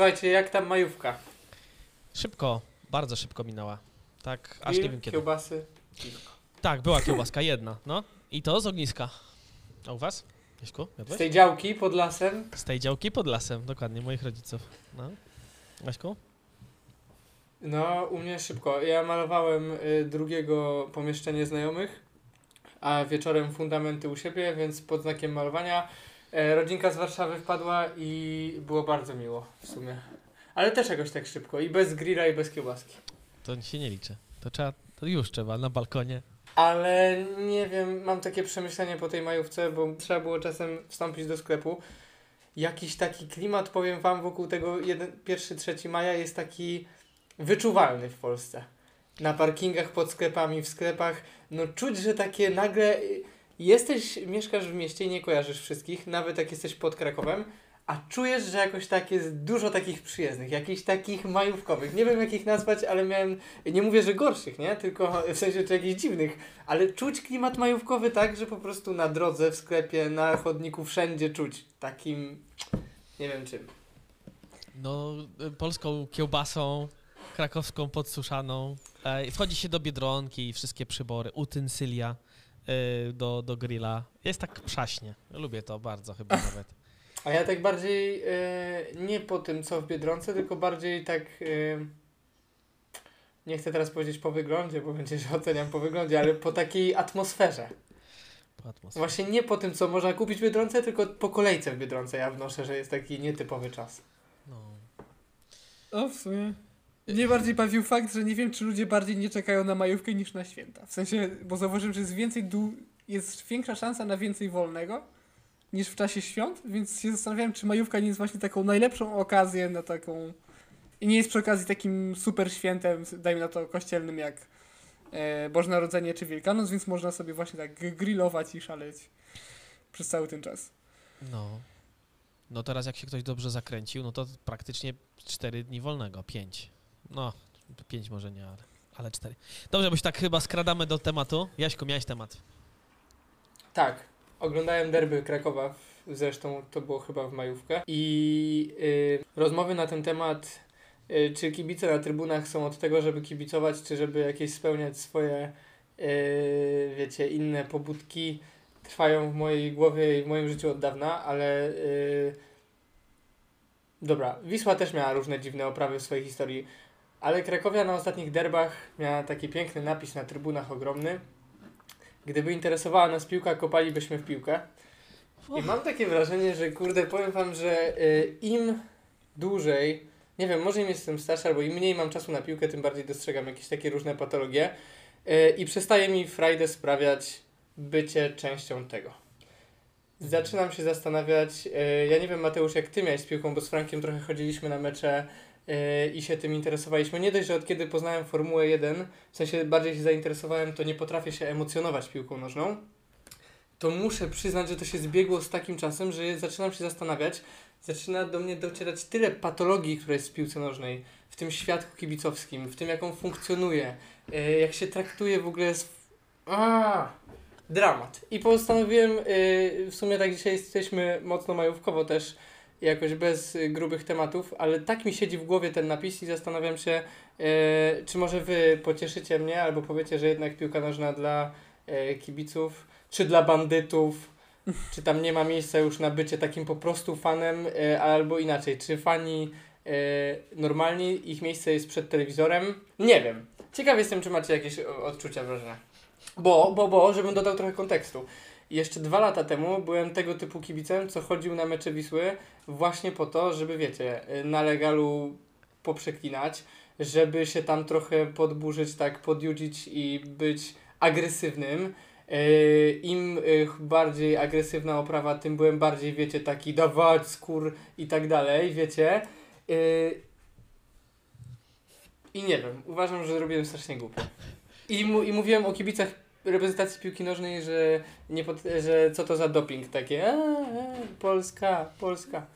Słuchajcie, jak tam majówka? Szybko, bardzo szybko minęła. Tak, aż nie wiem kiedy. Kiełbasy. Tak, była kiełbaska jedna, no. I to z ogniska. A u was? Jaśku, Z jadłeś? tej działki pod lasem. Z tej działki pod lasem, dokładnie, moich rodziców. No. Jaśku? No, u mnie szybko. Ja malowałem y, drugiego pomieszczenie znajomych, a wieczorem fundamenty u siebie, więc pod znakiem malowania rodzinka z Warszawy wpadła i było bardzo miło w sumie. Ale też jakoś tak szybko. I bez grilla, i bez kiełbaski. To się nie liczy. To trzeba, to już trzeba, na balkonie. Ale nie wiem, mam takie przemyślenie po tej majówce, bo trzeba było czasem wstąpić do sklepu. Jakiś taki klimat, powiem wam, wokół tego 1-3 maja jest taki wyczuwalny w Polsce. Na parkingach, pod sklepami, w sklepach. No czuć, że takie nagle jesteś, mieszkasz w mieście nie kojarzysz wszystkich, nawet jak jesteś pod Krakowem, a czujesz, że jakoś tak jest dużo takich przyjezdnych, jakichś takich majówkowych. Nie wiem jak ich nazwać, ale miałem, nie mówię, że gorszych, nie? Tylko w sensie czy jakichś dziwnych, ale czuć klimat majówkowy tak, że po prostu na drodze, w sklepie, na chodniku, wszędzie czuć takim, nie wiem czym. No, polską kiełbasą, krakowską podsuszaną. E, wchodzi się do Biedronki i wszystkie przybory, utensylia y, do, do grilla. Jest tak przaśnie. Lubię to bardzo chyba nawet. A ja tak bardziej e, nie po tym, co w Biedronce, tylko bardziej tak. E, nie chcę teraz powiedzieć po wyglądzie, bo będzie, że oceniam po wyglądzie, ale po takiej atmosferze. Po atmosferze. Właśnie nie po tym, co można kupić w Biedronce, tylko po kolejce w Biedronce. Ja wnoszę, że jest taki nietypowy czas. No. O, w sumie. Mnie bardziej bawił fakt, że nie wiem, czy ludzie bardziej nie czekają na majówkę niż na święta. W sensie, bo zauważyłem, że jest więcej dół, jest większa szansa na więcej wolnego niż w czasie świąt, więc się zastanawiałem, czy majówka nie jest właśnie taką najlepszą okazję na taką... I nie jest przy okazji takim super świętem, dajmy na to kościelnym, jak e, Boże Narodzenie czy Wielkanoc, więc można sobie właśnie tak grillować i szaleć przez cały ten czas. No. No teraz jak się ktoś dobrze zakręcił, no to praktycznie 4 dni wolnego, 5. No, 5 może nie, ale, ale 4. Dobrze, bo się tak chyba skradamy do tematu. Jaśku, miałeś temat. Tak, oglądałem derby Krakowa, zresztą to było chyba w majówkę i y, rozmowy na ten temat, y, czy kibice na trybunach są od tego, żeby kibicować, czy żeby jakieś spełniać swoje, y, wiecie, inne pobudki, trwają w mojej głowie i w moim życiu od dawna, ale y, dobra, Wisła też miała różne dziwne oprawy w swojej historii, ale Krakowia na ostatnich derbach miała taki piękny napis na trybunach ogromny, Gdyby interesowała nas piłka, kopalibyśmy w piłkę. I mam takie wrażenie, że kurde, powiem wam, że y, im dłużej, nie wiem, może im jestem starszy, albo im mniej mam czasu na piłkę, tym bardziej dostrzegam jakieś takie różne patologie y, i przestaje mi frajdę sprawiać bycie częścią tego. Zaczynam się zastanawiać, y, ja nie wiem Mateusz, jak ty miałeś z piłką, bo z Frankiem trochę chodziliśmy na mecze i się tym interesowaliśmy. Nie dość, że od kiedy poznałem Formułę 1, w sensie bardziej się zainteresowałem, to nie potrafię się emocjonować piłką nożną, to muszę przyznać, że to się zbiegło z takim czasem, że zaczynam się zastanawiać, zaczyna do mnie docierać tyle patologii, które jest w piłce nożnej, w tym świadku kibicowskim, w tym jak on funkcjonuje, e, jak się traktuje w ogóle z... A, dramat. I postanowiłem, e, w sumie tak dzisiaj jesteśmy mocno majówkowo też, jakoś bez y, grubych tematów, ale tak mi siedzi w głowie ten napis i zastanawiam się, e, czy może wy pocieszycie mnie, albo powiecie, że jednak piłka nożna dla e, kibiców, czy dla bandytów, czy tam nie ma miejsca już na bycie takim po prostu fanem, e, albo inaczej, czy fani e, normalni, ich miejsce jest przed telewizorem? Nie wiem. Ciekaw jestem, czy macie jakieś odczucia, wrażenia. Bo, bo, bo, żebym dodał trochę kontekstu. Jeszcze dwa lata temu byłem tego typu kibicem, co chodził na mecze Wisły właśnie po to, żeby wiecie, na legalu poprzeklinać, żeby się tam trochę podburzyć, tak podjudzić i być agresywnym. Yy, Im y, bardziej agresywna oprawa, tym byłem bardziej, wiecie, taki dawać skór i tak dalej, wiecie. Yy, I nie wiem, uważam, że robiłem strasznie głupio. I, mu, I mówiłem o kibicach reprezentacji piłki nożnej, że, nie pod, że co to za doping takie. A, a, Polska, Polska.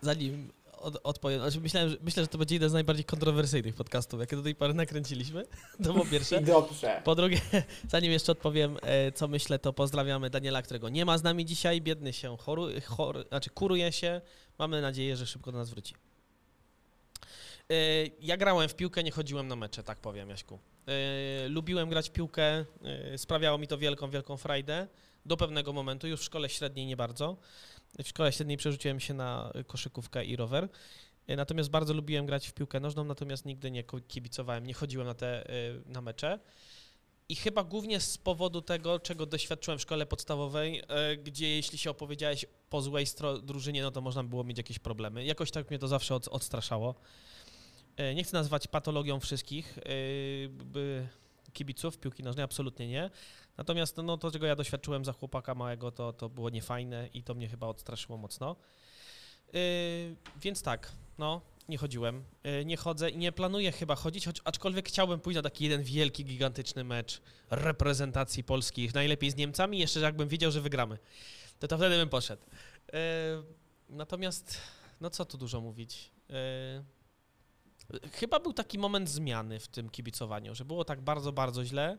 Zanim od, odpowiem. Znaczy, myślałem, że, myślę, że to będzie jeden z najbardziej kontrowersyjnych podcastów, jakie do tej pory nakręciliśmy. To po pierwsze. I dobrze. Po drugie, zanim jeszcze odpowiem, e, co myślę, to pozdrawiamy Daniela, którego nie ma z nami dzisiaj. Biedny się choru, chor, znaczy kuruje się. Mamy nadzieję, że szybko do nas wróci. E, Ja grałem w piłkę, nie chodziłem na mecze, tak powiem, Jaśku. E, Lubiłem grać w piłkę, e, sprawiało mi to wielką, wielką frajdę. Do pewnego momentu, już w szkole średniej nie bardzo. W szkole średniej przerzuciłem się na koszykówkę i rower. Natomiast bardzo lubiłem grać w piłkę nożną, natomiast nigdy nie kibicowałem, nie chodziłem na te na mecze. I chyba głównie z powodu tego, czego doświadczyłem w szkole podstawowej, gdzie jeśli się opowiedziałeś po złej drużynie, no to można było mieć jakieś problemy. Jakoś tak mnie to zawsze od, odstraszało. E, Nie chcę nazwać patologią wszystkich e, kibiców piłki nożnej, absolutnie nie. Natomiast no, to, czego ja doświadczyłem za chłopaka małego, to, to było niefajne i to mnie chyba odstraszyło mocno. Yy, więc tak, no, nie chodziłem. Nie chodzę i nie planuję chyba chodzić, choć aczkolwiek chciałbym pójść na taki jeden wielki, gigantyczny mecz reprezentacji polskich, najlepiej z Niemcami, jeszcze jakbym wiedział, że wygramy. To, to wtedy bym poszedł. Natomiast, no co tu dużo mówić. Chyba był taki moment zmiany w tym kibicowaniu, że było tak bardzo, bardzo źle.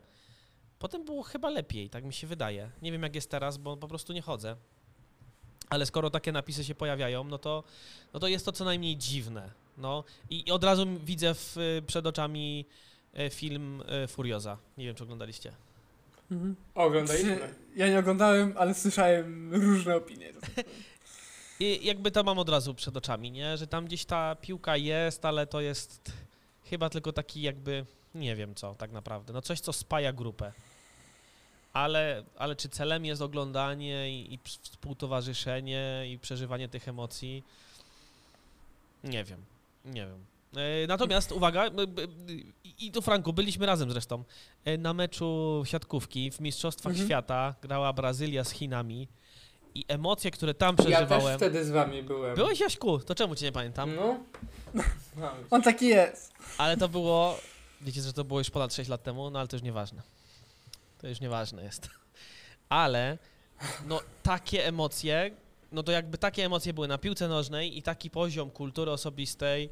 Potem było chyba lepiej, tak mi się wydaje. Nie wiem jak jest teraz, bo po prostu nie chodzę. Ale skoro takie napisy się pojawiają, no to, no to jest to co najmniej dziwne. No. I, i od razu widzę w, przed oczami e, film e, Furioza. Nie wiem, czy oglądaliście. Mhm. Oglądaliśmy. Ja nie oglądałem, ale słyszałem różne opinie. I jakby to mam od razu przed oczami, nie? Że tam gdzieś ta piłka jest, ale to jest chyba tylko taki jakby, nie wiem co tak naprawdę. No coś, co spaja grupę. Ale, ale czy celem jest oglądanie i, i współtowarzyszenie i przeżywanie tych emocji? Nie wiem, nie wiem. E, Natomiast uwaga, i tu Franku, byliśmy razem zresztą, e, na meczu siatkówki w Mistrzostwach Mhm. Świata grała Brazylia z Chinami i emocje, które tam Ja też przeżywałem... wtedy z wami byłem. Byłeś Jaśku, to czemu cię nie pamiętam? No. no. On taki jest. Ale to było, wiecie, że to było już ponad 6 lat temu, no ale to już nieważne. To już nieważne jest. Ale, no takie emocje, no to jakby takie emocje były na piłce nożnej i taki poziom kultury osobistej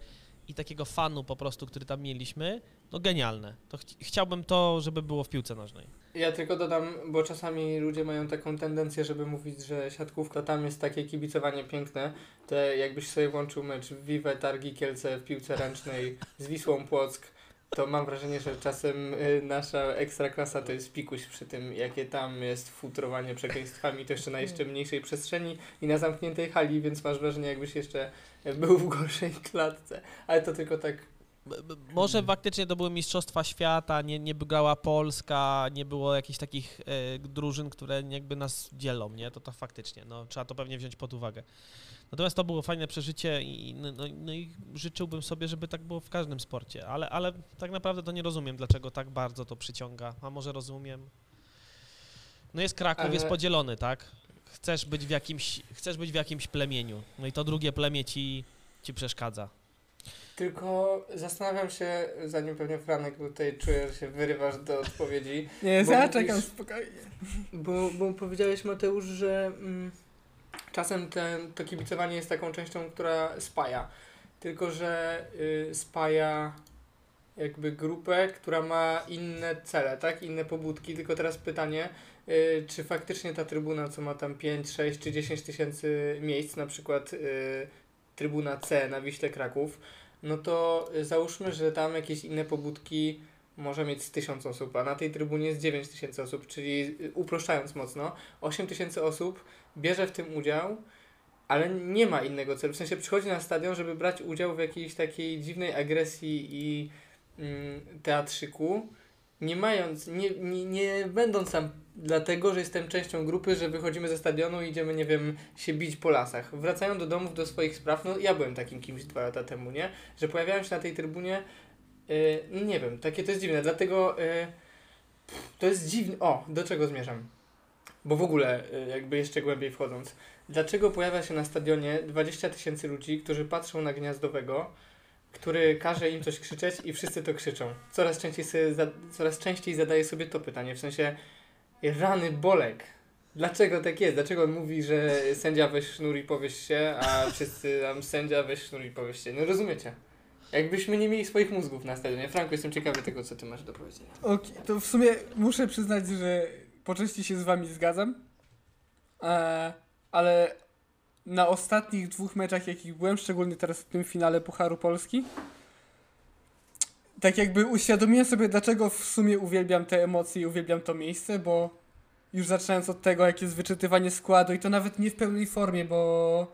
i takiego fanu po prostu, który tam mieliśmy, no genialne. To ch chciałbym to, żeby było w piłce nożnej. Ja tylko dodam, bo czasami ludzie mają taką tendencję, żeby mówić, że siatkówka tam jest takie kibicowanie piękne, to jakbyś sobie włączył mecz Vive Targi Kielce w piłce ręcznej z Wisłą Płock, to mam wrażenie, że czasem y, nasza ekstraklasa to jest pikuś przy tym, jakie tam jest futrowanie przekleństwami, to jeszcze na jeszcze mniejszej przestrzeni i na zamkniętej hali, więc masz wrażenie, jakbyś jeszcze był w gorszej klatce. Ale to tylko tak Może faktycznie to były Mistrzostwa Świata, nie, nie grała Polska, nie było jakichś takich e, drużyn, które jakby nas dzielą, nie? To to faktycznie, no, trzeba to pewnie wziąć pod uwagę. Natomiast to było fajne przeżycie i, no, no, no i życzyłbym sobie, żeby tak było w każdym sporcie, ale, ale tak naprawdę to nie rozumiem, dlaczego tak bardzo to przyciąga, a może rozumiem. No jest Kraków, Ale- jest podzielony, tak? Chcesz być w jakimś, chcesz być w jakimś plemieniu, no i to drugie plemię ci, ci przeszkadza. Tylko zastanawiam się, zanim pewnie Franek, tutaj czuję, że się wyrywasz do odpowiedzi, Nie, ja mówisz- spokojnie. bo, bo powiedziałeś Mateusz, że mm, czasem ten, to kibicowanie jest taką częścią, która spaja. Tylko, że y, spaja jakby grupę, która ma inne cele, tak? Inne pobudki. Tylko teraz pytanie, y, czy faktycznie ta trybuna, co ma tam 5, 6 czy 10 tysięcy miejsc, na przykład y, trybuna C na Wiśle Kraków, no to y, załóżmy, że tam jakieś inne pobudki może mieć z 1000 osób, a na tej trybunie jest 9 tysięcy osób, czyli y, uproszczając mocno, 8 tysięcy osób bierze w tym udział, ale nie ma innego celu. W sensie przychodzi na stadion, żeby brać udział w jakiejś takiej dziwnej agresji i mm, teatrzyku, nie mając, nie, nie, nie będąc tam dlatego, że jestem częścią grupy, że wychodzimy ze stadionu i idziemy, nie wiem, się bić po lasach. Wracają do domów, do swoich spraw. No ja byłem takim kimś dwa lata temu, nie? Że pojawiałem się na tej trybunie, yy, nie wiem, takie to jest dziwne, dlatego yy, to jest dziwne. O, do czego zmierzam? Bo w ogóle, yy, jakby jeszcze głębiej wchodząc, dlaczego pojawia się na stadionie 20 tysięcy ludzi, którzy patrzą na gniazdowego, który każe im coś krzyczeć i wszyscy to krzyczą. Coraz częściej, sobie coraz częściej zadaję sobie to pytanie, w sensie rany Bolek. Dlaczego tak jest? Dlaczego on mówi, że sędzia weź sznur i powieś się, a wszyscy tam sędzia weź sznur i powieś się? No rozumiecie. Jakbyśmy nie mieli swoich mózgów na stadionie. Franku, jestem ciekawy tego, co ty masz do powiedzenia. Okej, to w sumie muszę przyznać, że po części się z wami zgadzam. E, ale na ostatnich dwóch meczach, jakich byłem, szczególnie teraz w tym finale Pucharu Polski, tak jakby uświadomiłem sobie, dlaczego w sumie uwielbiam te emocje i uwielbiam to miejsce, bo już zaczynając od tego, jak jest wyczytywanie składu i to nawet nie w pełnej formie, bo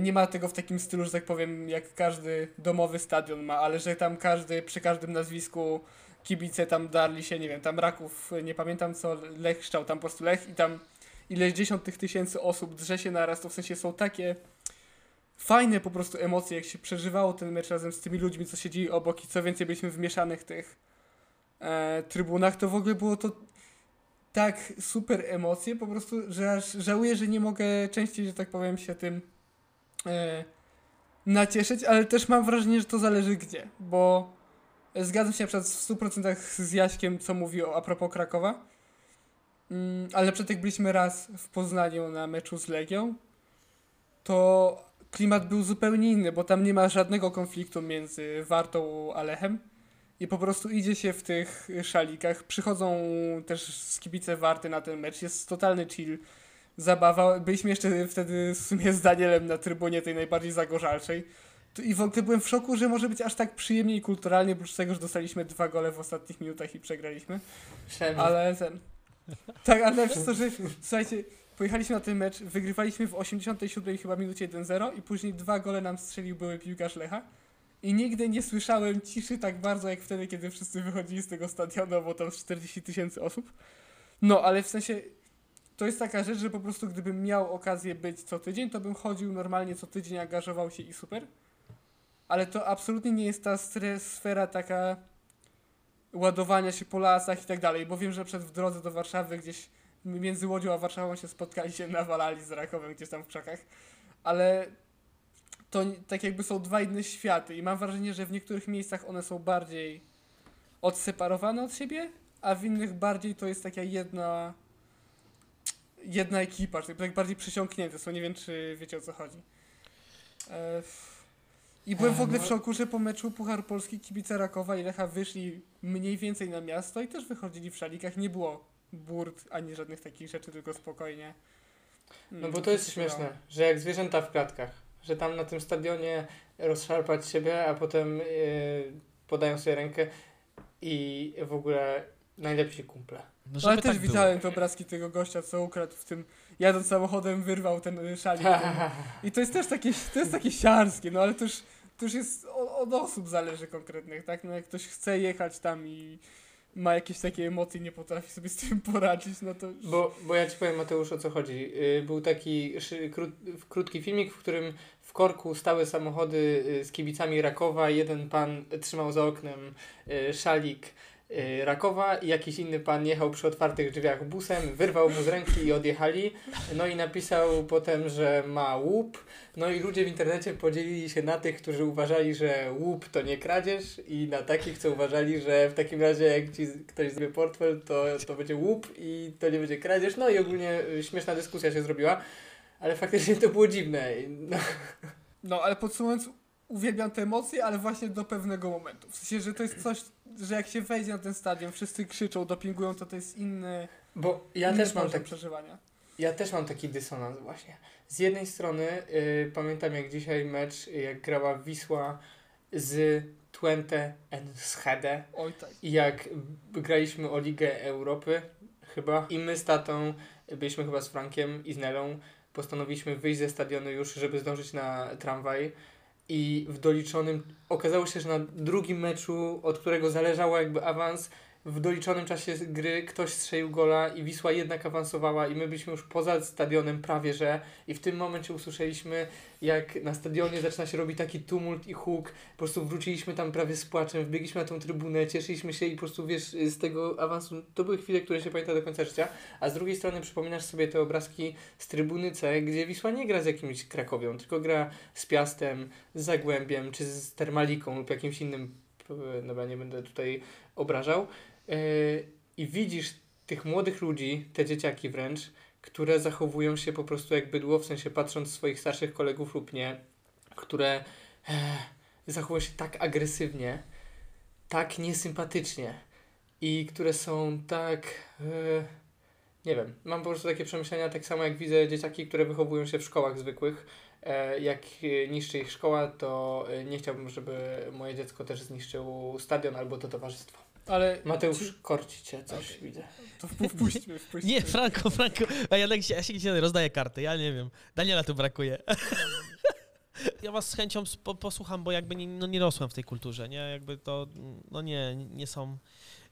nie ma tego w takim stylu, że tak powiem, jak każdy domowy stadion ma, ale że tam każdy, przy każdym nazwisku kibice tam darli się, nie wiem, tam Raków, nie pamiętam co, Lech szczał, tam po prostu Lech i tam ileś dziesiąt tych tysięcy osób drze się naraz, to w sensie są takie fajne po prostu emocje, jak się przeżywało ten mecz razem z tymi ludźmi, co siedzieli obok i co więcej byliśmy w mieszanych tych e, trybunach, to w ogóle było to tak super emocje, po prostu, że aż żałuję, że nie mogę częściej, że tak powiem, się tym e, nacieszyć, ale też mam wrażenie, że to zależy gdzie, bo zgadzam się na przykład w 100% z Jaśkiem, co mówi o, a propos Krakowa, mm, ale przykład jak byliśmy raz w Poznaniu na meczu z Legią, to klimat był zupełnie inny, bo tam nie ma żadnego konfliktu między Wartą a Lechem i po prostu idzie się w tych szalikach. Przychodzą też skibice Warty na ten mecz, jest totalny chill, zabawa. Byliśmy jeszcze wtedy w sumie z Danielem na trybunie tej najbardziej zagorzalszej. I w ogóle byłem w szoku, że może być aż tak przyjemnie i kulturalnie, oprócz tego, że dostaliśmy dwa gole w ostatnich minutach i przegraliśmy. Ale ten. Tak, ale przez to, że słuchajcie, pojechaliśmy na ten mecz, wygrywaliśmy w 87 chyba minucie 1-0 i później dwa gole nam strzelił były piłkarz Lecha. I nigdy nie słyszałem ciszy tak bardzo jak wtedy, kiedy wszyscy wychodzili z tego stadionu, bo tam z 40 tysięcy osób. No, ale w sensie to jest taka rzecz, że po prostu gdybym miał okazję być co tydzień, to bym chodził normalnie co tydzień, angażował się i super. Ale to absolutnie nie jest ta sfera taka ładowania się po lasach i tak dalej, bo wiem, że przed w drodze do Warszawy gdzieś między Łodzią a Warszawą się spotkali, się nawalali z Rakowem gdzieś tam w krzakach, ale to tak jakby są dwa inne światy i mam wrażenie, że w niektórych miejscach one są bardziej odseparowane od siebie, a w innych bardziej to jest taka jedna jedna ekipa, że tak bardziej przysiągnięte są, nie wiem czy wiecie o co chodzi. E, I byłem w E, ogóle no- w szoku, że po meczu Puchar Polski kibice Rakowa i Lecha wyszli mniej więcej na miasto i też wychodzili w szalikach, nie było burt ani żadnych takich rzeczy, tylko spokojnie. No Mm, bo to jest śmieszne, że jak zwierzęta w klatkach, że tam na tym stadionie rozszarpać siebie, a potem yy, podają sobie rękę i w ogóle najlepsi kumple. No, No, ale też tak było. widziałem te obrazki tego gościa, co ukradł w tym, jadąc samochodem, wyrwał ten y, szalik. I to jest też takie, to jest takie siarskie, no ale to już, to już jest od, od osób zależy konkretnych, tak? No jak ktoś chce jechać tam i ma jakieś takie emocje nie potrafi sobie z tym poradzić, no to. Bo, bo ja ci powiem Mateusz o co chodzi. Yy, był taki krót, krótki filmik, w którym w korku stały samochody yy, z kibicami Rakowa. Jeden pan trzymał za oknem yy, szalik Rakowa i jakiś inny pan jechał przy otwartych drzwiach busem, wyrwał mu z ręki i odjechali. No i napisał potem, że ma łup. No i ludzie w internecie podzielili się na tych, którzy uważali, że łup to nie kradzież i na takich, co uważali, że w takim razie jak ci ktoś zbie portfel, to, to będzie łup i to nie będzie kradzież. No i ogólnie y, śmieszna dyskusja się zrobiła, ale faktycznie to było dziwne. No, No, ale podsumowując, uwielbiam te emocje, ale właśnie do pewnego momentu. W sensie, że to jest coś, że jak się wejdzie na ten stadion, wszyscy krzyczą, dopingują, to to jest inny, bo ja inny też mam taki przeżywania. Ja też mam taki dysonans właśnie. Z jednej strony y, pamiętam jak dzisiaj mecz, jak grała Wisła z Twente Enschede Oj tak. i jak graliśmy o Ligę Europy chyba i my z tatą byliśmy chyba z Frankiem i z Nelą postanowiliśmy wyjść ze stadionu już, żeby zdążyć na tramwaj i w doliczonym okazało się, że na drugim meczu, od którego zależało jakby awans, w doliczonym czasie gry ktoś strzelił gola i Wisła jednak awansowała i my byliśmy już poza stadionem prawie, że. I w tym momencie usłyszeliśmy jak na stadionie zaczyna się robić taki tumult i huk, po prostu wróciliśmy tam prawie z płaczem, wbiegliśmy na tą trybunę, cieszyliśmy się i po prostu wiesz, z tego awansu, to były chwile, które się pamięta do końca życia, a z drugiej strony przypominasz sobie te obrazki z trybuny C, gdzie Wisła nie gra z jakimś Krakowią, tylko gra z Piastem, z Zagłębiem, czy z Termaliką lub jakimś innym, dobra, nie będę tutaj obrażał, i widzisz tych młodych ludzi, te dzieciaki wręcz, które zachowują się po prostu jak bydło, w sensie patrząc swoich starszych kolegów lub nie, które e, zachowują się tak agresywnie, tak niesympatycznie i które są tak. E, nie wiem, mam po prostu takie przemyślenia, tak samo jak widzę dzieciaki, które wychowują się w szkołach zwykłych. E, jak e, niszczy ich szkoła, to e, nie chciałbym, żeby moje dziecko też zniszczył stadion albo to towarzystwo. Ale Mateusz, czy- korci cię coś, Okej. widzę. to wpu- wpuśćmy, wpuśćmy. Nie, Franko, Franko. A ja, tak się, ja się dzisiaj rozdaję karty, ja nie wiem. Daniela tu brakuje. Ja was z chęcią posłucham, bo jakby nie, no nie rosłem w tej kulturze, nie? Jakby to, no nie, nie są...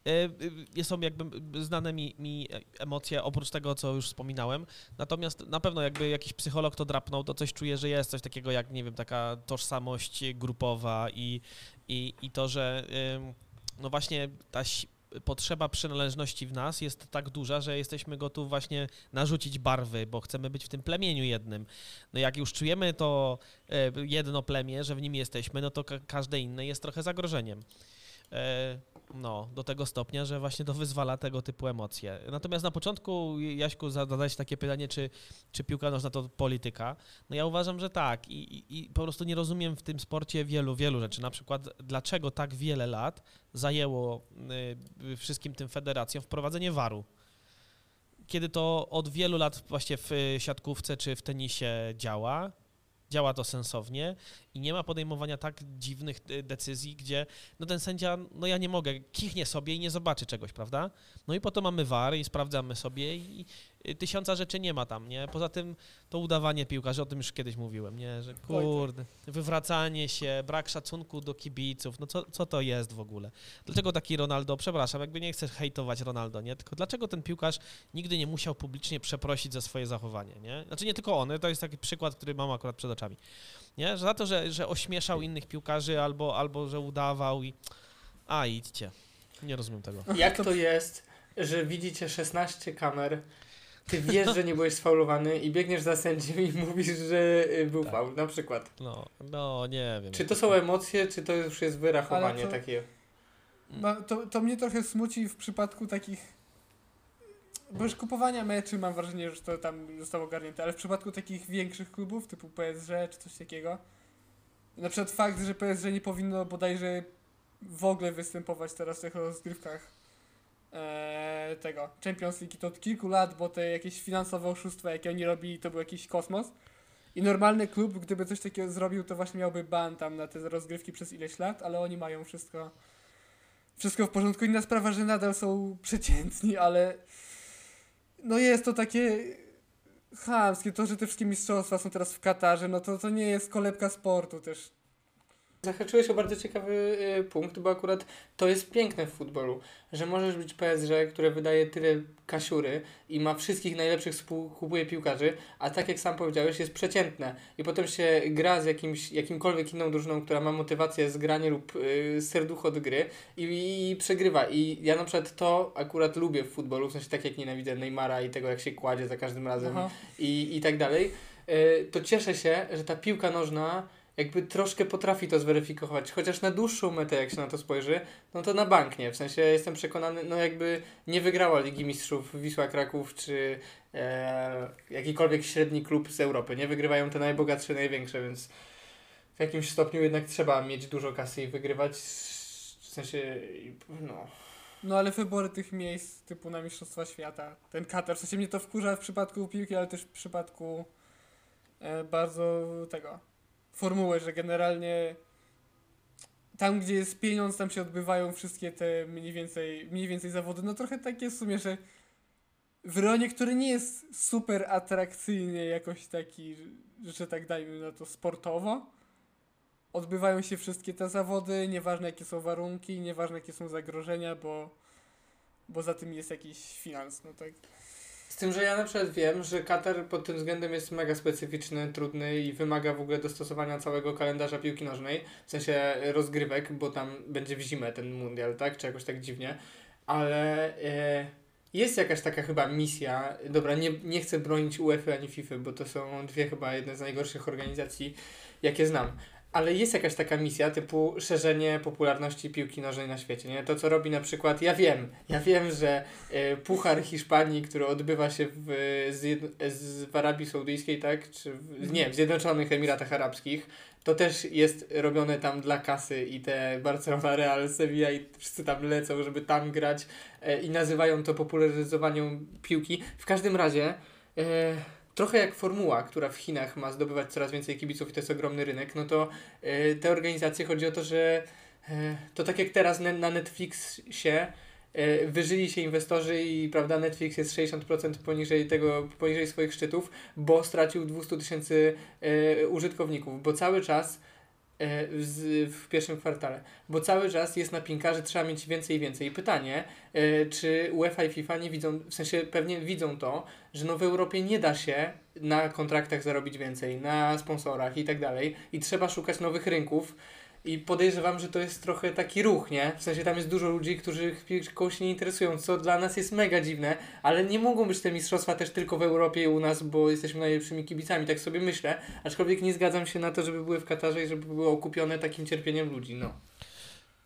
e, e, Nie są jakby znane mi, mi emocje, oprócz tego, co już wspominałem. Natomiast na pewno jakby jakiś psycholog to drapnął, to coś czuję, że jest coś takiego jak, nie wiem, taka tożsamość grupowa i, i, i to, że ym, no właśnie ta potrzeba przynależności w nas jest tak duża, że jesteśmy gotowi właśnie narzucić barwy, bo chcemy być w tym plemieniu jednym. No jak już czujemy to e, jedno plemię, że w nim jesteśmy, no to ka- każde inne jest trochę zagrożeniem. No, do tego stopnia, że właśnie to wyzwala tego typu emocje. Natomiast na początku, Jaśku, zadałeś takie pytanie, czy, czy piłka nożna to polityka. No ja uważam, że tak. I, i, I po prostu nie rozumiem w tym sporcie wielu, wielu rzeczy. Na przykład, dlaczego tak wiele lat zajęło y, wszystkim tym federacjom wprowadzenie waru. Kiedy to od wielu lat właśnie w y, siatkówce czy w tenisie działa, działa to sensownie i nie ma podejmowania tak dziwnych y, decyzji, gdzie no ten sędzia, no ja nie mogę, kichnie sobie i nie zobaczy czegoś, prawda? No i po to mamy VAR i sprawdzamy sobie i y, tysiąca rzeczy nie ma tam, nie? Poza tym to udawanie piłkarzy, o tym już kiedyś mówiłem, nie? Że kurde, wywracanie się, brak szacunku do kibiców, no co, co to jest w ogóle? Dlaczego taki Ronaldo, przepraszam, jakby nie chcę hejtować Ronaldo, nie? Tylko dlaczego ten piłkarz nigdy nie musiał publicznie przeprosić za swoje zachowanie, nie? Znaczy nie tylko on, to jest taki przykład, który mam akurat przed oczami, nie? Że za to, że, że ośmieszał innych piłkarzy albo, albo że udawał i... A, idźcie. Nie rozumiem tego. Jak to jest, że widzicie 16 kamer, ty wiesz, że nie byłeś sfaulowany i biegniesz za sędzią i mówisz, że y, był Tak. faul, na przykład. No, no nie wiem. Czy to są emocje, czy to już jest wyrachowanie to- takie? Ma, to, to mnie trochę smuci w przypadku takich. Bo już kupowania meczy mam wrażenie, że to tam zostało ogarnięte, ale w przypadku takich większych klubów typu PSG czy coś takiego. Na przykład fakt, że PSG nie powinno bodajże w ogóle występować teraz w tych rozgrywkach e, tego Champions League to od kilku lat, bo te jakieś finansowe oszustwa, jakie oni robili, to był jakiś kosmos. I normalny klub, gdyby coś takiego zrobił, to właśnie miałby ban tam na te rozgrywki przez ileś lat, ale oni mają wszystko wszystko w porządku. Inna sprawa, że nadal są przeciętni, ale no jest to takie chamskie. To, że te wszystkie mistrzostwa są teraz w Katarze, no to, to nie jest kolebka sportu też. Zahaczyłeś o bardzo ciekawy y, punkt, bo akurat to jest piękne w futbolu, że możesz być PSG, które wydaje tyle kasiury i ma wszystkich najlepszych skupuje piłkarzy, a tak jak sam powiedziałeś, jest przeciętne i potem się gra z jakimś, jakimkolwiek inną drużyną, która ma motywację z grania lub y, serducho do gry i, i, przegrywa. I ja na przykład to akurat lubię w futbolu, w sensie tak jak nienawidzę Neymara i tego jak się kładzie za każdym razem Aha. i, i tak dalej, y, to cieszę się, że ta piłka nożna jakby troszkę potrafi to zweryfikować, chociaż na dłuższą metę, jak się na to spojrzy, no to na bank nie. W sensie jestem przekonany, no jakby nie wygrała Ligi Mistrzów Wisła Kraków czy e, jakikolwiek średni klub z Europy. Nie wygrywają te najbogatsze, największe, więc w jakimś stopniu jednak trzeba mieć dużo kasy i wygrywać. W sensie, no. No ale wybory tych miejsc typu na Mistrzostwa Świata, ten Katar, w sensie mnie to wkurza w przypadku piłki, ale też w przypadku e, bardzo tego formuły, że generalnie tam, gdzie jest pieniądz, tam się odbywają wszystkie te mniej więcej, mniej więcej zawody. No trochę tak jest w sumie, że w rejonie, który nie jest super atrakcyjny jakoś taki, że, że tak dajmy na to sportowo, odbywają się wszystkie te zawody, nieważne jakie są warunki, nieważne jakie są zagrożenia, bo, bo za tym jest jakiś finans, no tak. Z tym, że ja na przykład wiem, że Katar pod tym względem jest mega specyficzny, trudny i wymaga w ogóle dostosowania całego kalendarza piłki nożnej, w sensie rozgrywek, bo tam będzie w zimę ten mundial, tak? Czy jakoś tak dziwnie. Ale e, jest jakaś taka chyba misja, dobra, nie, nie chcę bronić UEFA ani FIFA, bo to są dwie chyba jedne z najgorszych organizacji, jakie znam. Ale jest jakaś taka misja typu szerzenie popularności piłki nożnej na świecie, nie? To co robi na przykład, ja wiem, ja wiem, że y, Puchar Hiszpanii, który odbywa się w, z, z, w Arabii Saudyjskiej, tak? Czy w, nie, w Zjednoczonych Emiratach Arabskich, to też jest robione tam dla kasy i te Barcelona, Real, Sevilla i wszyscy tam lecą, żeby tam grać y, i nazywają to popularyzowaniem piłki. W każdym razie... Y, trochę jak formuła, która w Chinach ma zdobywać coraz więcej kibiców i to jest ogromny rynek, no to y, te organizacje chodzi o to, że y, to tak jak teraz na Netflixie y, wyżyli się inwestorzy i prawda, Netflix jest 60% poniżej tego, poniżej swoich szczytów, bo stracił 200 tysięcy użytkowników, bo cały czas E, w pierwszym kwartale. Bo cały czas jest napinka, że trzeba mieć więcej i więcej. I pytanie, e, czy UEFA i FIFA nie widzą, w sensie pewnie widzą to, że no w Europie nie da się na kontraktach zarobić więcej, na sponsorach i tak dalej. I trzeba szukać nowych rynków. I podejrzewam, że to jest trochę taki ruch, nie? W sensie tam jest dużo ludzi, którzy piłką się nie interesują, co dla nas jest mega dziwne, ale nie mogą być te mistrzostwa też tylko w Europie i u nas, bo jesteśmy najlepszymi kibicami, tak sobie myślę. Aczkolwiek nie zgadzam się na to, żeby były w Katarze i żeby były okupione takim cierpieniem ludzi, no.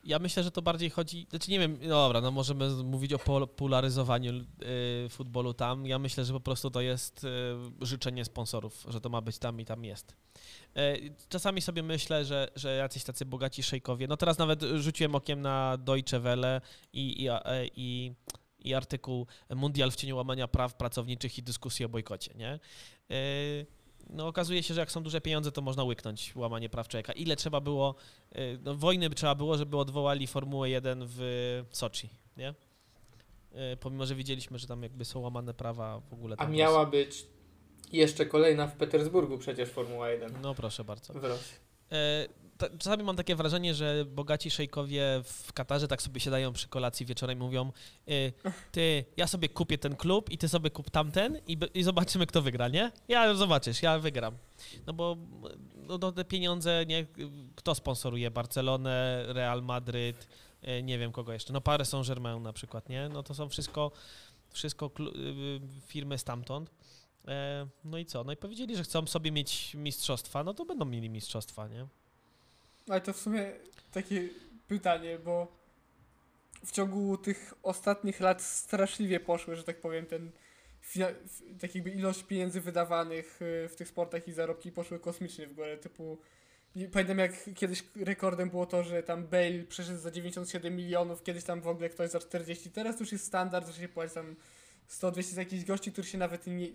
Ja myślę, że to bardziej chodzi, znaczy nie wiem, no dobra, no możemy mówić o popularyzowaniu y, futbolu tam. Ja myślę, że po prostu to jest y, życzenie sponsorów, że to ma być tam i tam jest. E, czasami sobie myślę, że, że jacyś tacy bogaci szejkowie, no teraz nawet rzuciłem okiem na Deutsche Welle i, i, e, i, i artykuł Mundial w cieniu łamania praw pracowniczych i dyskusji o bojkocie, nie? E, no okazuje się, że jak są duże pieniądze, to można łyknąć łamanie praw człowieka. Ile trzeba było, no wojny trzeba było, żeby odwołali Formułę 1 w Soczi, nie? Pomimo, że widzieliśmy, że tam jakby są łamane prawa w ogóle. A miała być i jeszcze kolejna w Petersburgu przecież Formuła 1. No proszę bardzo. W czasami mam takie wrażenie, że bogaci szejkowie w Katarze tak sobie siadają przy kolacji wieczorem i mówią y, ty, ja sobie kupię ten klub i ty sobie kup tamten i, i zobaczymy, kto wygra, nie? Ja zobaczysz, ja wygram. No bo no, te pieniądze, nie, kto sponsoruje Barcelonę, Real Madryt, y, nie wiem kogo jeszcze, no Paris Saint-Germain na przykład, nie? No to są wszystko, wszystko y, firmy stamtąd. E, no i co? No i powiedzieli, że chcą sobie mieć mistrzostwa, no to będą mieli mistrzostwa, nie? Ale to w sumie takie pytanie, bo w ciągu tych ostatnich lat straszliwie poszły, że tak powiem, ten tak jakby ilość pieniędzy wydawanych y, w tych sportach i zarobki poszły kosmicznie w górę, typu pamiętam jak kiedyś rekordem było to, że tam Bale przeszedł za 97 milionów, kiedyś tam w ogóle ktoś za 40, teraz już jest standard, że się płaci tam 100-200 z jakichś gości, którzy się nawet nie,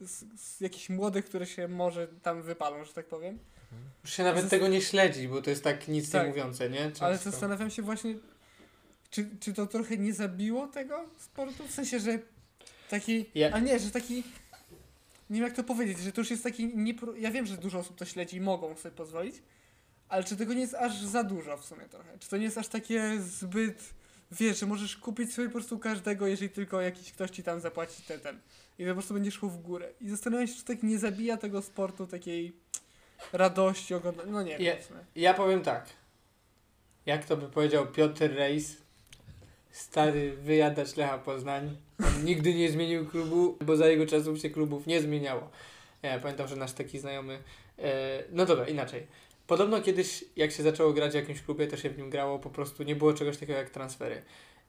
z, z jakichś młodych, które się może tam wypalą, że tak powiem. Już się nawet tego nie śledzi, bo to jest tak nic tak, nie mówiące, nie? Często. Ale zastanawiam się właśnie, czy, czy to trochę nie zabiło tego sportu? W sensie, że taki. Ja. A nie, że taki. Nie wiem jak to powiedzieć, że to już jest taki. Niepro... Ja wiem, że dużo osób to śledzi i mogą sobie pozwolić, ale czy tego nie jest aż za dużo w sumie trochę? Czy to nie jest aż takie zbyt. Wiesz, że możesz kupić sobie po prostu każdego, jeżeli tylko jakiś ktoś ci tam zapłaci ten, ten i to po prostu będzie szło w górę. I zastanawiam się, czy tak nie zabija tego sportu takiej radości oglądania. No nie wiem. Ja, powiem tak. Jak to by powiedział Piotr Reis, stary wyjadacz Lecha Poznań. On nigdy nie zmienił klubu, bo za jego czasów się klubów nie zmieniało. Ja pamiętam, że nasz taki znajomy. E, no dobra, inaczej. Podobno kiedyś, jak się zaczęło grać w jakimś klubie, to się w nim grało, po prostu nie było czegoś takiego jak transfery.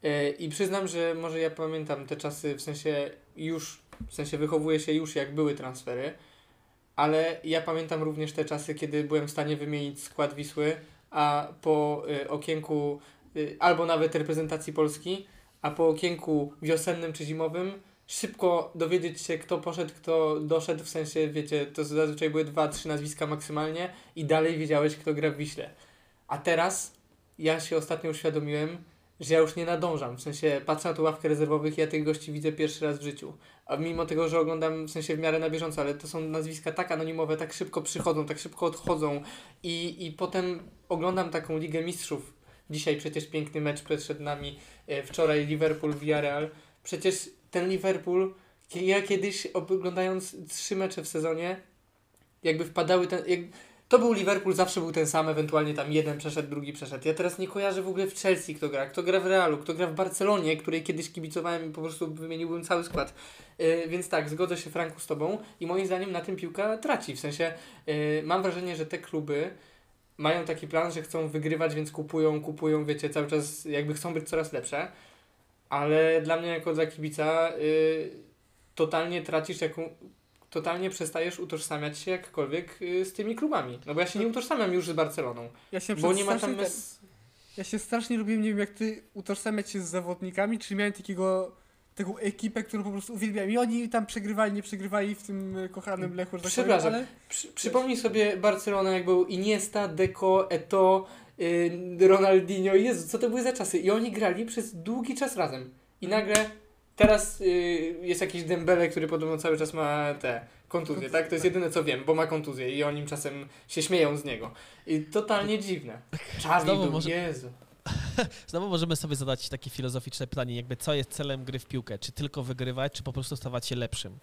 E, I przyznam, że może ja pamiętam te czasy, w sensie już, w sensie wychowuję się już jak były transfery, ale ja pamiętam również te czasy, kiedy byłem w stanie wymienić skład Wisły, a po y, okienku y, albo nawet reprezentacji Polski, a po okienku wiosennym czy zimowym szybko dowiedzieć się, kto poszedł, kto doszedł, w sensie, wiecie, to zazwyczaj były dwa, trzy nazwiska maksymalnie i dalej wiedziałeś, kto gra w Wiśle. A teraz ja się ostatnio uświadomiłem, że ja już nie nadążam. W sensie patrzę na tą ławkę rezerwowych ja tych gości widzę pierwszy raz w życiu. A mimo tego, że oglądam w sensie w miarę na bieżąco, ale to są nazwiska tak anonimowe, tak szybko przychodzą, tak szybko odchodzą i, i potem oglądam taką Ligę Mistrzów. Dzisiaj przecież piękny mecz przed nami. E, wczoraj Liverpool Villarreal. Przecież ten Liverpool, ja kiedyś oglądając trzy mecze w sezonie, jakby wpadały ten... Jak, to był Liverpool, zawsze był ten sam, ewentualnie tam jeden przeszedł, drugi przeszedł. Ja teraz nie kojarzę w ogóle w Chelsea kto gra, kto gra w Realu, kto gra w Barcelonie, której kiedyś kibicowałem i po prostu wymieniłbym cały skład. Yy, więc tak, zgodzę się Franku z Tobą i moim zdaniem na tym piłka traci. W sensie yy, mam wrażenie, że te kluby mają taki plan, że chcą wygrywać, więc kupują, kupują, wiecie, cały czas jakby chcą być coraz lepsze. Ale dla mnie jako dla kibica y, totalnie tracisz jaką, totalnie przestajesz utożsamiać się jakkolwiek y, z tymi klubami. No bo ja się nie utożsamiam już z Barceloną, Ja się bo nie ma tam mes... Ja się strasznie lubiłem, nie wiem jak ty, utożsamiać się z zawodnikami, czy miałem takiego, taką ekipę, którą po prostu uwielbiałem. I oni tam przegrywali, nie przegrywali w tym e, kochanym Lechu, tak powiem, Przepraszam. ale Przy, przypomnij sobie Barcelonę, jak był Iniesta, Deco, Eto, y, Ronaldinho. Jezu, co to były za czasy? I oni grali przez długi czas razem. I nagle teraz y, jest jakiś Dembele, który podobno cały czas ma te kontuzje, tak? To jest jedyne co wiem, bo ma kontuzję i oni czasem się śmieją z niego. I totalnie dziwne. Był, może- Jezu. Znowu możemy sobie zadać takie filozoficzne pytanie, jakby co jest celem gry w piłkę? Czy tylko wygrywać, czy po prostu stawać się lepszym?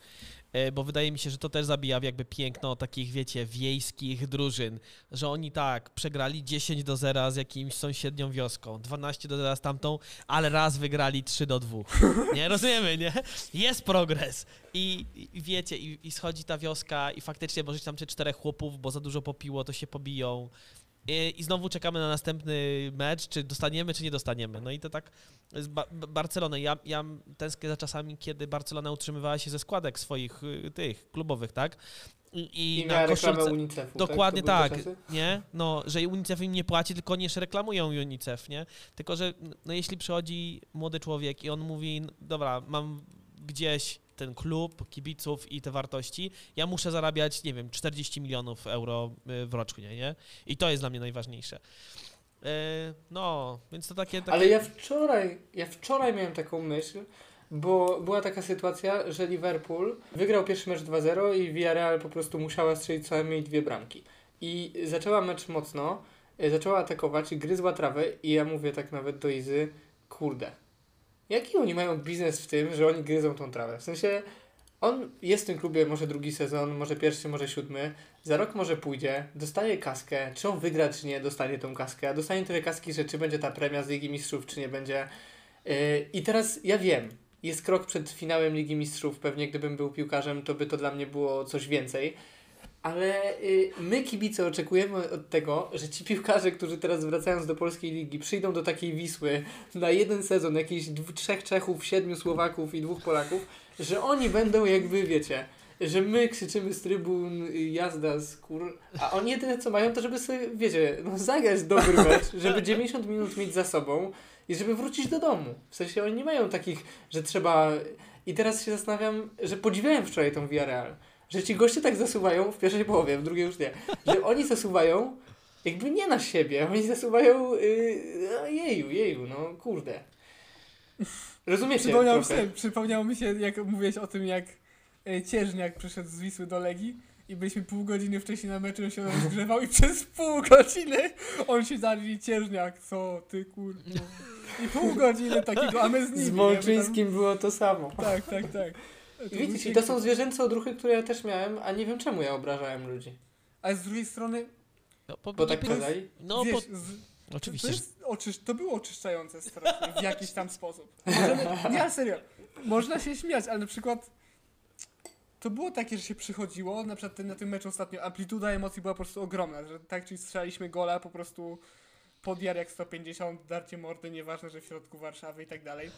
E, Bo wydaje mi się, że to też zabija jakby piękno takich, wiecie, wiejskich drużyn, że oni tak, przegrali 10 do 0 z jakimś sąsiednią wioską, 12 do 0 z tamtą, ale raz wygrali 3 do 2. Nie, rozumiemy, nie? Jest progres. I, i wiecie, i, i schodzi ta wioska i faktycznie możecie tam czy czterech chłopów, bo za dużo popiło, to się pobiją. I, znowu czekamy na następny mecz, czy dostaniemy, czy nie dostaniemy. No i to tak z ba- Ba- Barcelony. Ja, ja tęsknię za czasami, kiedy Barcelona utrzymywała się ze składek swoich y, tych klubowych, tak? I, I, na koszulce. UNICEF-u. Dokładnie tak. To tak, czasy? nie? No, że UNICEF im nie płaci, tylko oni jeszcze reklamują UNICEF, nie? Tylko, że no, jeśli przychodzi młody człowiek i on mówi, "No, dobra, mam gdzieś ten klub, kibiców i te wartości, ja muszę zarabiać, nie wiem, 40 milionów euro y, w rocznie, nie? I to jest dla mnie najważniejsze. Y, No, więc to takie... takie... Ale ja wczoraj, ja wczoraj miałem taką myśl, bo była taka sytuacja, że Liverpool wygrał pierwszy mecz 2-0 i Villarreal po prostu musiała strzelić co najmniej dwie bramki. I zaczęła mecz mocno, y, zaczęła atakować gryzła trawę i ja mówię tak nawet do Izy, kurde, jaki oni mają biznes w tym, że oni gryzą tą trawę? W sensie, on jest w tym klubie może drugi sezon, może pierwszy, może siódmy, za rok może pójdzie, dostaje kaskę, czy on wygra, czy nie, dostanie tą kaskę, a dostanie tyle kaski, że czy będzie ta premia z Ligi Mistrzów, czy nie będzie. Yy, I teraz ja wiem, jest krok przed finałem Ligi Mistrzów, pewnie gdybym był piłkarzem, to by to dla mnie było coś więcej, ale y, my kibice oczekujemy od tego, że ci piłkarze, którzy teraz wracając do polskiej ligi, przyjdą do takiej Wisły na jeden sezon, jakichś trzech Czechów, siedmiu Słowaków i dwóch Polaków, że oni będą jakby, wiecie, że my krzyczymy z trybun y, jazda z kur... A oni jedyne co mają to, żeby sobie, wiecie, no, zagrać dobry mecz, żeby 90 minut mieć za sobą i żeby wrócić do domu. W sensie oni nie mają takich, że trzeba... I teraz się zastanawiam, że podziwiałem wczoraj tą Villarreal, że ci goście tak zasuwają w pierwszej połowie, w drugiej już nie, że oni zasuwają jakby nie na siebie, oni zasuwają yy, no, jeju, jeju, no kurde. Rozumiecie przypomniał, trochę? się, przypomniało mi się, jak mówiłeś o tym, jak e, Cieżniak przyszedł z Wisły do Legii i byliśmy pół godziny wcześniej na meczu, on się rozgrzewał i przez pół godziny on się zaliczył Cieżniak, co ty kurwa. I pół godziny takiego, a my z nim. Z? Mączyńskim było to samo. Tam- Tak, tak, tak. I i to są zwierzęce odruchy, które ja też miałem, a nie wiem czemu ja obrażałem ludzi. Ale z drugiej strony, No, po, Bo tak kazali? no wiesz, bo, z, oczywiście, to, jest oczysz, to było oczyszczające strasznie w jakiś tam sposób. Możemy, nie, serio. Można się śmiać, ale na przykład to było takie, że się przychodziło, na przykład ten, na tym meczu ostatnio amplituda emocji była po prostu ogromna, że tak, czyli strzelaliśmy gola po prostu pod jar jak 150, darcie mordy, nieważne, że w środku Warszawy i tak dalej.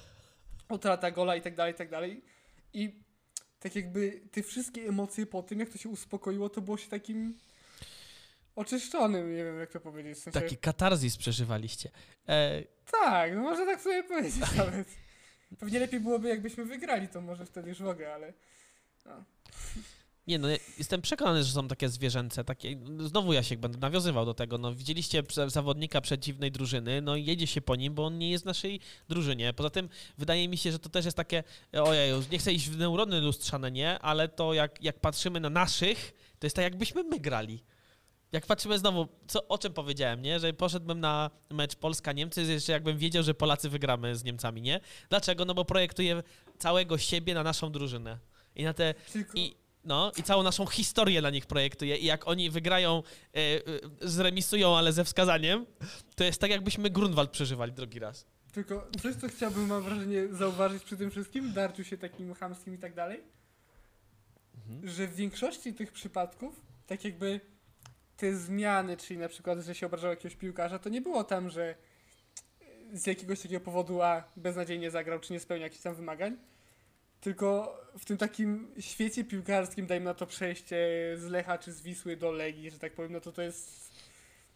Utrata gola i tak dalej, i tak dalej. I tak jakby te wszystkie emocje po tym, jak to się uspokoiło, to było się takim oczyszczonym, nie wiem jak to powiedzieć. W sensie, taki katarzis przeżywaliście. E, tak, no można tak sobie powiedzieć nawet. Pewnie lepiej byłoby, jakbyśmy wygrali, to może wtedy już w ogóle, ale... No. Nie, no jestem przekonany, że są takie zwierzęce, takie, znowu ja się będę nawiązywał do tego, no widzieliście zawodnika przeciwnej drużyny, no i jedzie się po nim, bo on nie jest w naszej drużynie. Poza tym wydaje mi się, że to też jest takie, ojej, już nie chcę iść w neurony lustrzane, nie, ale to jak, jak patrzymy na naszych, to jest tak jakbyśmy my grali. Jak patrzymy znowu, co, o czym powiedziałem, nie? Że poszedłbym na mecz Polska-Niemcy, jeszcze jakbym wiedział, że Polacy wygramy z Niemcami, nie? Dlaczego? No bo projektuję całego siebie na naszą drużynę. I na te i, no, i całą naszą historię dla nich projektuje. I jak oni wygrają, e, e, zremisują, ale ze wskazaniem, to jest tak, jakbyśmy Grunwald przeżywali drugi raz. Tylko coś, co chciałbym, mam wrażenie, zauważyć przy tym wszystkim, darciu się takim chamskim i tak dalej, Mhm. że w większości tych przypadków, tak jakby te zmiany, czyli na przykład, że się obrażał jakiegoś piłkarza, to nie było tam, że z jakiegoś takiego powodu A beznadziejnie zagrał, czy nie spełnia jakichś tam wymagań, tylko w tym takim świecie piłkarskim, dajmy na to przejście z Lecha czy z Wisły do Legii, że tak powiem, no to to jest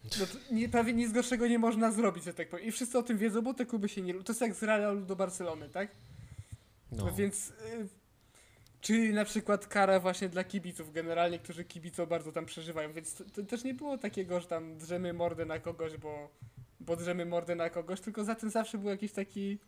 no to nie, prawie nic gorszego nie można zrobić, że tak powiem. I wszyscy o tym wiedzą, bo te kluby się nie... To jest jak z Realu do Barcelony, tak? No. Więc... Y, czy na przykład kara właśnie dla kibiców generalnie, którzy kibicą bardzo tam przeżywają, więc to, to też nie było takiego, że tam drzemy mordę na kogoś, bo, bo drzemy mordę na kogoś, tylko za tym zawsze był jakiś taki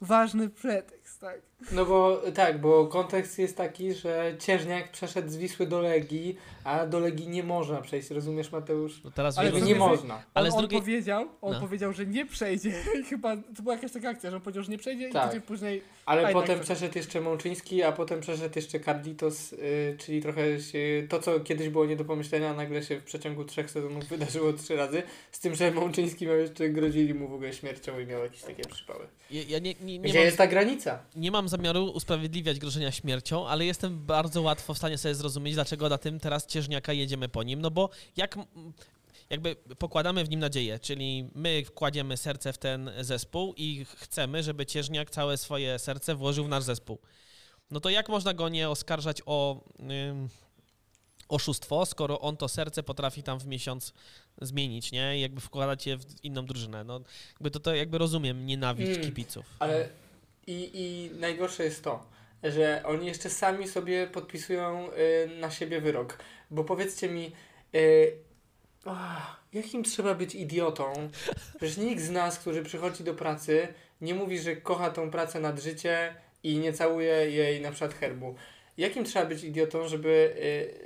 ważny pretekst, tak? No bo tak, bo kontekst jest taki, że Cieżniak przeszedł z Wisły do Legii, a do Legii nie można przejść, rozumiesz Mateusz? No teraz Ale nie można. On, Ale on drugiej- powiedział, on No. powiedział, że nie przejdzie i chyba to była jakaś taka akcja, że on powiedział, że nie przejdzie Tak. i tydzień później Ale potem przeszedł. przeszedł jeszcze Mączyński, a potem przeszedł jeszcze Carditos, y, czyli trochę się, to, co kiedyś było nie do pomyślenia, nagle się w przeciągu trzech sezonów wydarzyło trzy razy, z tym, że Mączyński miał jeszcze, grozili mu w ogóle śmiercią i miał jakieś takie przypały. ja, ja nie, nie, nie, Gdzie mam, jest ta granica? nie mam zamiaru usprawiedliwiać grożenia śmiercią, ale jestem bardzo łatwo w stanie sobie zrozumieć, dlaczego na tym teraz Cieżniaka jedziemy po nim, no bo jak jakby pokładamy w nim nadzieję, czyli my wkładziemy serce w ten zespół i chcemy, żeby Cieżniak całe swoje serce włożył w nasz zespół. No to jak można go nie oskarżać o ym, oszustwo, skoro on to serce potrafi tam w miesiąc zmienić, nie? I jakby wkładać je w inną drużynę. No, jakby to, to jakby rozumiem nienawiść Mm. kibiców. Ale i, i najgorsze jest to, że oni jeszcze sami sobie podpisują y, na siebie wyrok. Bo powiedzcie mi, y, ach, jakim trzeba być idiotą? Przecież nikt z nas, który przychodzi do pracy, nie mówi, że kocha tą pracę nad życie i nie całuje jej na przykład herbu. Jakim trzeba być idiotą, żeby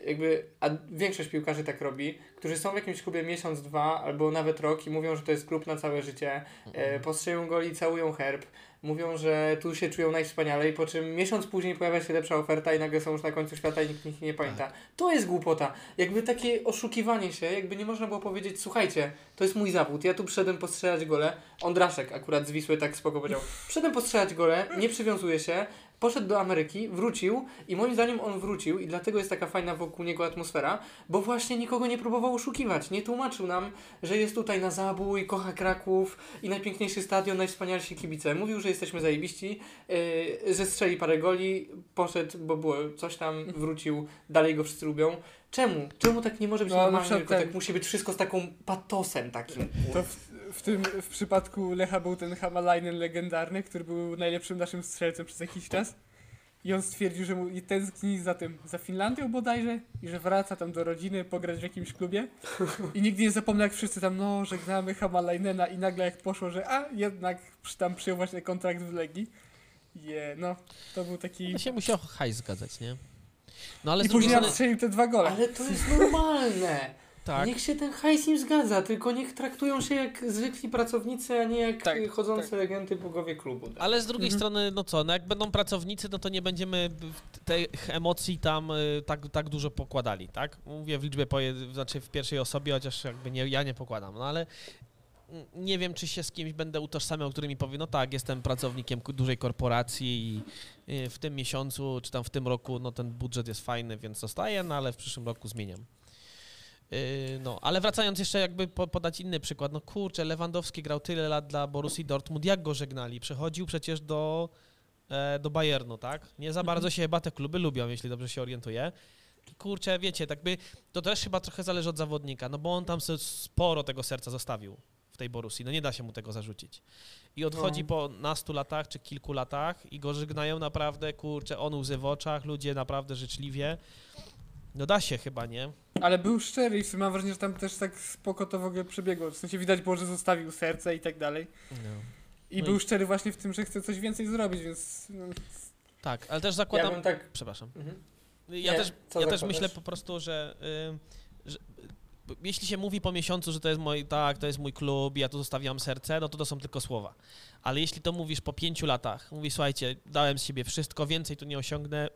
y, jakby, a większość piłkarzy tak robi, którzy są w jakimś klubie miesiąc, dwa albo nawet rok i mówią, że to jest klub na całe życie, e, postrzelają goli, całują herb, mówią, że tu się czują najwspanialej, po czym miesiąc później pojawia się lepsza oferta i nagle są już na końcu świata i nikt ich nie pamięta. To jest głupota. Jakby takie oszukiwanie się, jakby nie można było powiedzieć, słuchajcie, to jest mój zawód, ja tu przyszedłem postrzelać gole, Ondraszek akurat z Wisły tak spoko powiedział, przyszedłem postrzelać gole, nie przywiązuje się, poszedł do Ameryki, wrócił i moim zdaniem on wrócił i dlatego jest taka fajna wokół niego atmosfera, bo właśnie nikogo nie próbował oszukiwać, nie tłumaczył nam, że jest tutaj na zabój, kocha Kraków i najpiękniejszy stadion, najwspanialsi kibice. Mówił, że jesteśmy zajebiści, yy, że strzeli parę goli, poszedł, bo było coś tam, wrócił, dalej go wszyscy lubią. Czemu? Czemu tak nie może być No, normalnie, tylko ten- tak musi być wszystko z taką patosem takim. To w, w tym w przypadku Lecha był ten Hamalainen legendarny, który był najlepszym naszym strzelcem przez jakiś czas. I on stwierdził, że mu i tęskni za tym, za Finlandią bodajże i że wraca tam do rodziny pograć w jakimś klubie. I nigdy nie zapomnę, jak wszyscy tam, no, żegnamy Hamalainena i nagle jak poszło, że a, jednak przy- tam przyjął właśnie kontrakt w Legii. Je, no, to był taki... To się musiał hajs zgadzać, nie? No ale I później strony... strzelił te dwa gole. Ale to jest normalne. Tak. Niech się ten hajs im zgadza, tylko niech traktują się jak zwykli pracownicy, a nie jak Tak, y, chodzące tak. legendy bogowie klubu. Ale z drugiej Mhm. strony, no co, no jak będą pracownicy, no to nie będziemy tych emocji tam y, tak, tak dużo pokładali, tak? Mówię w liczbie, poje, znaczy w pierwszej osobie, chociaż jakby nie, ja nie pokładam, no ale nie wiem, czy się z kimś będę utożsamiał, który mi powie, no tak, jestem pracownikiem dużej korporacji i y, w tym miesiącu, czy tam w tym roku, no ten budżet jest fajny, więc zostaję, no ale w przyszłym roku zmieniam. Yy, No, ale wracając jeszcze jakby po, podać inny przykład, no kurczę, Lewandowski grał tyle lat dla Borussii Dortmund, jak go żegnali? Przechodził przecież do, e, do Bayernu, tak? Nie za bardzo się chyba te kluby lubią, jeśli dobrze się orientuję. Kurczę, wiecie, tak by, to też chyba trochę zależy od zawodnika, no bo on tam sporo tego serca zostawił w tej Borussii, no nie da się mu tego zarzucić. I odchodzi No. po nastu latach czy kilku latach i go żegnają naprawdę, kurczę, on łzy w oczach, ludzie naprawdę życzliwie. No da się chyba, nie? Ale był szczery i w sumie mam wrażenie, że tam też tak spoko to w ogóle przebiegło. W sensie widać było, że zostawił serce i tak dalej. I No był i- szczery właśnie w tym, że chce coś więcej zrobić, więc no, Tak, ale też Ja zakładam... bym tak... Przepraszam. Mhm. Ja Nie, też, ja też myślę po prostu, że, y, że y, jeśli się mówi po miesiącu, że to jest mój, tak, to jest mój klub, ja tu zostawiam serce, no to to są tylko słowa. Ale jeśli to mówisz po pięciu latach, mówisz, słuchajcie, dałem z siebie wszystko, więcej tu nie osiągnę,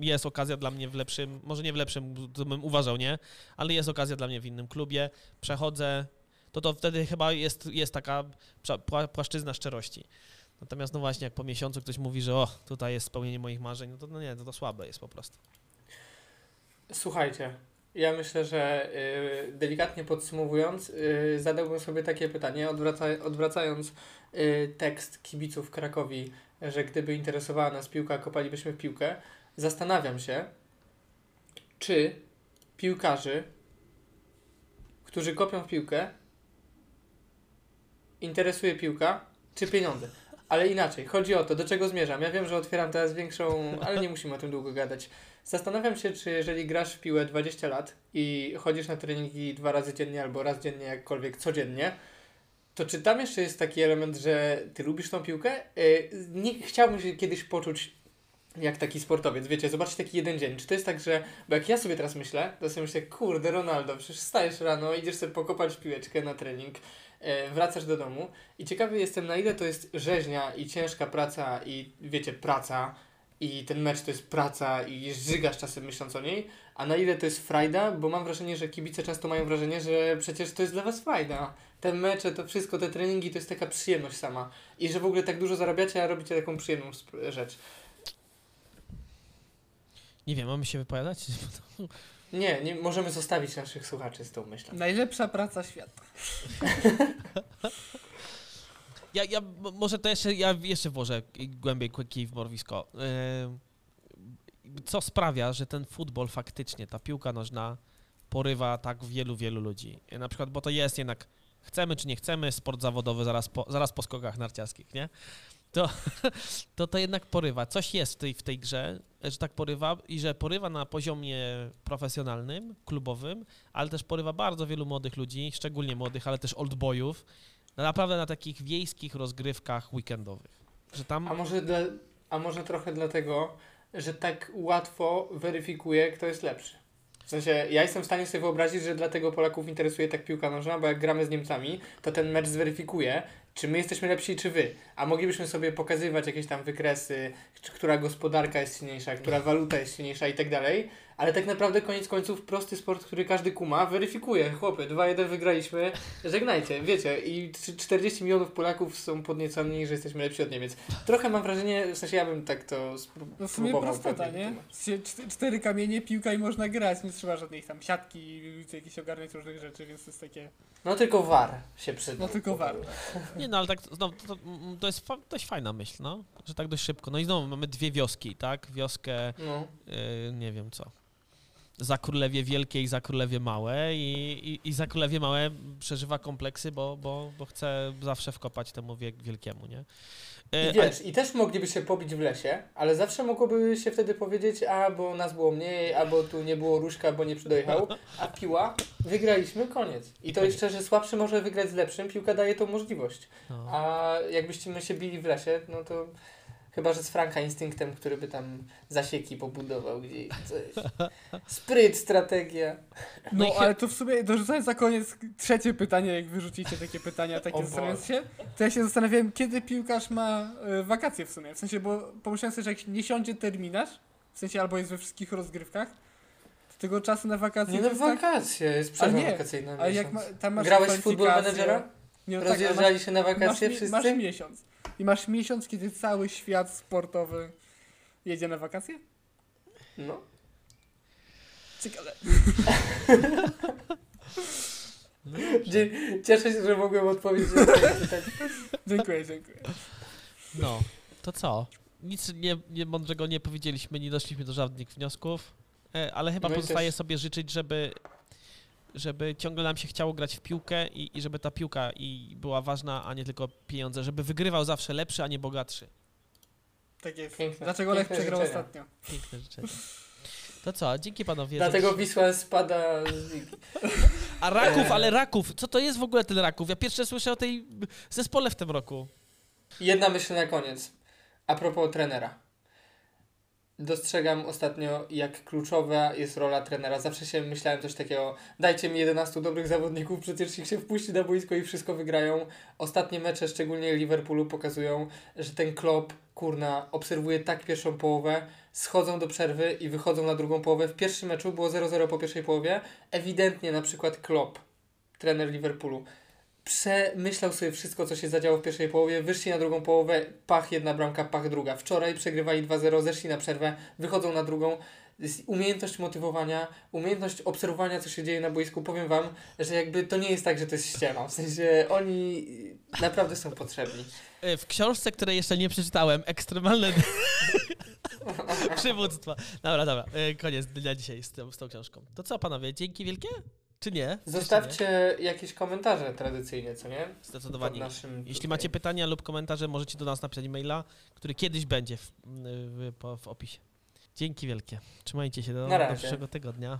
jest okazja dla mnie w lepszym, może nie w lepszym, to bym uważał, nie, ale jest okazja dla mnie w innym klubie, przechodzę, to to wtedy chyba jest, jest taka pła- pła- płaszczyzna szczerości. Natomiast no właśnie, jak po miesiącu ktoś mówi, że o, tutaj jest spełnienie moich marzeń, no to no nie, to, to słabe jest po prostu. Słuchajcie, Ja myślę, że y, delikatnie podsumowując, y, zadałbym sobie takie pytanie, odwraca, odwracając y, tekst kibiców Krakowi, że gdyby interesowała nas piłka, kopalibyśmy w piłkę. Zastanawiam się, czy piłkarzy, którzy kopią w piłkę, interesuje piłka, czy pieniądze. Ale inaczej, chodzi o to, do czego zmierzam. Ja wiem, że otwieram teraz większą, ale nie musimy o tym długo gadać. Zastanawiam się, czy jeżeli grasz w piłę 20 lat i chodzisz na treningi dwa razy dziennie albo raz dziennie, jakkolwiek codziennie, to czy tam jeszcze jest taki element, że ty lubisz tą piłkę? Yy, nie chciałbym się kiedyś poczuć jak taki sportowiec, wiecie, zobaczyć taki jeden dzień. Czy to jest tak, że, bo jak ja sobie teraz myślę, to sobie myślę, kurde, Ronaldo, przecież stajesz rano, idziesz sobie pokopać piłeczkę na trening, e, wracasz do domu i ciekawy jestem, na ile to jest rzeźnia i ciężka praca i, wiecie, praca i ten mecz to jest praca i żygasz czasem myśląc o niej, a na ile to jest frajda, bo mam wrażenie, że kibice często mają wrażenie, że przecież to jest dla was frajda. Te mecze, to wszystko, te treningi to jest taka przyjemność sama i że w ogóle tak dużo zarabiacie, a robicie taką przyjemną rzecz. Nie wiem, mamy się wypowiadać? Nie, nie możemy zostawić naszych słuchaczy z tą myślą. Najlepsza praca świata. Ja, ja może to jeszcze, ja jeszcze włożę głębiej kij w morowisko. Yy, Co sprawia, że ten futbol faktycznie, ta piłka nożna porywa tak wielu, wielu ludzi. Na przykład, bo to jest jednak, chcemy czy nie chcemy, sport zawodowy zaraz po, zaraz po skokach narciarskich, nie? To, to to jednak porywa. Coś jest w tej, w tej grze, że tak porywa i że porywa na poziomie profesjonalnym, klubowym, ale też porywa bardzo wielu młodych ludzi, szczególnie młodych, ale też oldboyów, no naprawdę na takich wiejskich rozgrywkach weekendowych. Że tam. A może, dla, a może trochę dlatego, że tak łatwo weryfikuje, kto jest lepszy. W sensie, ja jestem w stanie sobie wyobrazić, że dlatego Polaków interesuje tak piłka nożna, bo jak gramy z Niemcami, to ten mecz zweryfikuje, czy my jesteśmy lepsi, czy wy. A moglibyśmy sobie pokazywać jakieś tam wykresy, która gospodarka jest silniejsza, która waluta jest silniejsza i tak dalej. Ale tak naprawdę koniec końców prosty sport, który każdy kuma, weryfikuje. Chłopy, 2-1 wygraliśmy, żegnajcie, wiecie. I trzy- 40 milionów Polaków są podnieceni, że jesteśmy lepsi od Niemiec. Trochę mam wrażenie, w sensie ja bym tak to spró- No w sumie prostota, nie? Cztery kamienie, piłka i można grać, nie trzeba żadnych tam siatki, jakieś ogarniać różnych rzeczy, więc to jest takie... No tylko war się przyda. No tylko war. Nie, no ale tak, no, to, to, to jest fa- dość fajna myśl, no, że tak dość szybko. No i znowu mamy dwie wioski, tak? Wioskę, No. yy, nie wiem co. Za Królewie Wielkie i za Królewie Małe i, i, i za Królewie Małe przeżywa kompleksy, bo, bo, bo chce zawsze wkopać temu wie, wielkiemu, nie? Yy, I ale- wiesz, i też mogliby się pobić w lesie, ale zawsze mogłoby się wtedy powiedzieć, a bo nas było mniej, albo tu nie było różka, bo nie przydojechał, a piła, wygraliśmy, koniec. I to jeszcze, że słabszy może wygrać z lepszym, piłka daje tą możliwość. no. A jakbyśmy się bili w lesie, no to chyba, że z Franka instynktem, który by tam zasieki pobudował gdzieś, coś. Spryt, strategia. No No, ale to w sumie, dorzucając na koniec trzecie pytanie, jak wyrzucicie takie pytania, takie zastanawiając się, to ja się zastanawiałem, kiedy piłkarz ma e, wakacje w sumie. W sensie, bo pomyślałem sobie, że jak nie siądzie terminarz, w sensie albo jest we wszystkich rozgrywkach, to tego czasu na wakacje Nie no, jest tak... wakacje, jest przerwa nie, wakacyjna. Ale jak miesiąc. ma, tam masz Grałeś w Football kwalifikacje- Managera? Nie, no tak, ale masz, Rozjeżdżali się na masz, wakacje mi- wszyscy? masz miesiąc. I masz miesiąc, kiedy cały świat sportowy jedzie na wakacje? No. Ciekawe. Dzie- Cieszę się, że mogłem odpowiedzieć na pytanie. Dziękuję, dziękuję. No, to co? Nic nie, nie mądrego nie powiedzieliśmy, nie doszliśmy do żadnych wniosków, e, ale chyba No i pozostaje też- sobie życzyć, żeby, żeby ciągle nam się chciało grać w piłkę i, i żeby ta piłka i była ważna, a nie tylko pieniądze, żeby wygrywał zawsze lepszy, a nie bogatszy. Tak jest. Piękne, Dlaczego Lech przegrał życzenia. ostatnio? Piękne życzenie. To co, dzięki panowie. Dlatego że- Wisła spada z ligi. A Raków, ale Raków, co to jest w ogóle ten Raków? Ja pierwsze słyszę o tej zespole w tym roku. Jedna myśl na koniec. A propos trenera. Dostrzegam ostatnio, jak kluczowa jest rola trenera. Zawsze się myślałem coś takiego, dajcie mi 11 dobrych zawodników, przecież ich się wpuści na boisko i wszystko wygrają. Ostatnie mecze, szczególnie Liverpoolu, pokazują, że ten Klopp, kurna, obserwuje tak pierwszą połowę, schodzą do przerwy i wychodzą na drugą połowę. W pierwszym meczu było 0-0 po pierwszej połowie. Ewidentnie na przykład Klopp, trener Liverpoolu, przemyślał sobie wszystko, co się zadziało w pierwszej połowie, wyszli na drugą połowę, pach jedna bramka, pach druga. Wczoraj przegrywali 2-0, zeszli na przerwę, wychodzą na drugą umiejętność motywowania, umiejętność obserwowania, co się dzieje na boisku. Powiem wam, że jakby to nie jest tak, że to jest ściema. W sensie oni naprawdę są potrzebni. E, W książce, której jeszcze nie przeczytałem, ekstremalne przywództwa. Dobra, dobra, e, koniec dnia dzisiaj z tą, z tą książką. To co, panowie, dzięki wielkie? Czy nie? Jeszcze nie? Zostawcie jakieś komentarze tradycyjnie, co nie? Zdecydowanie. naszym Jeśli macie pytania lub komentarze, możecie do nas napisać maila, który kiedyś będzie w, w, w opisie. Dzięki wielkie. Trzymajcie się do, Na przyszłego tygodnia.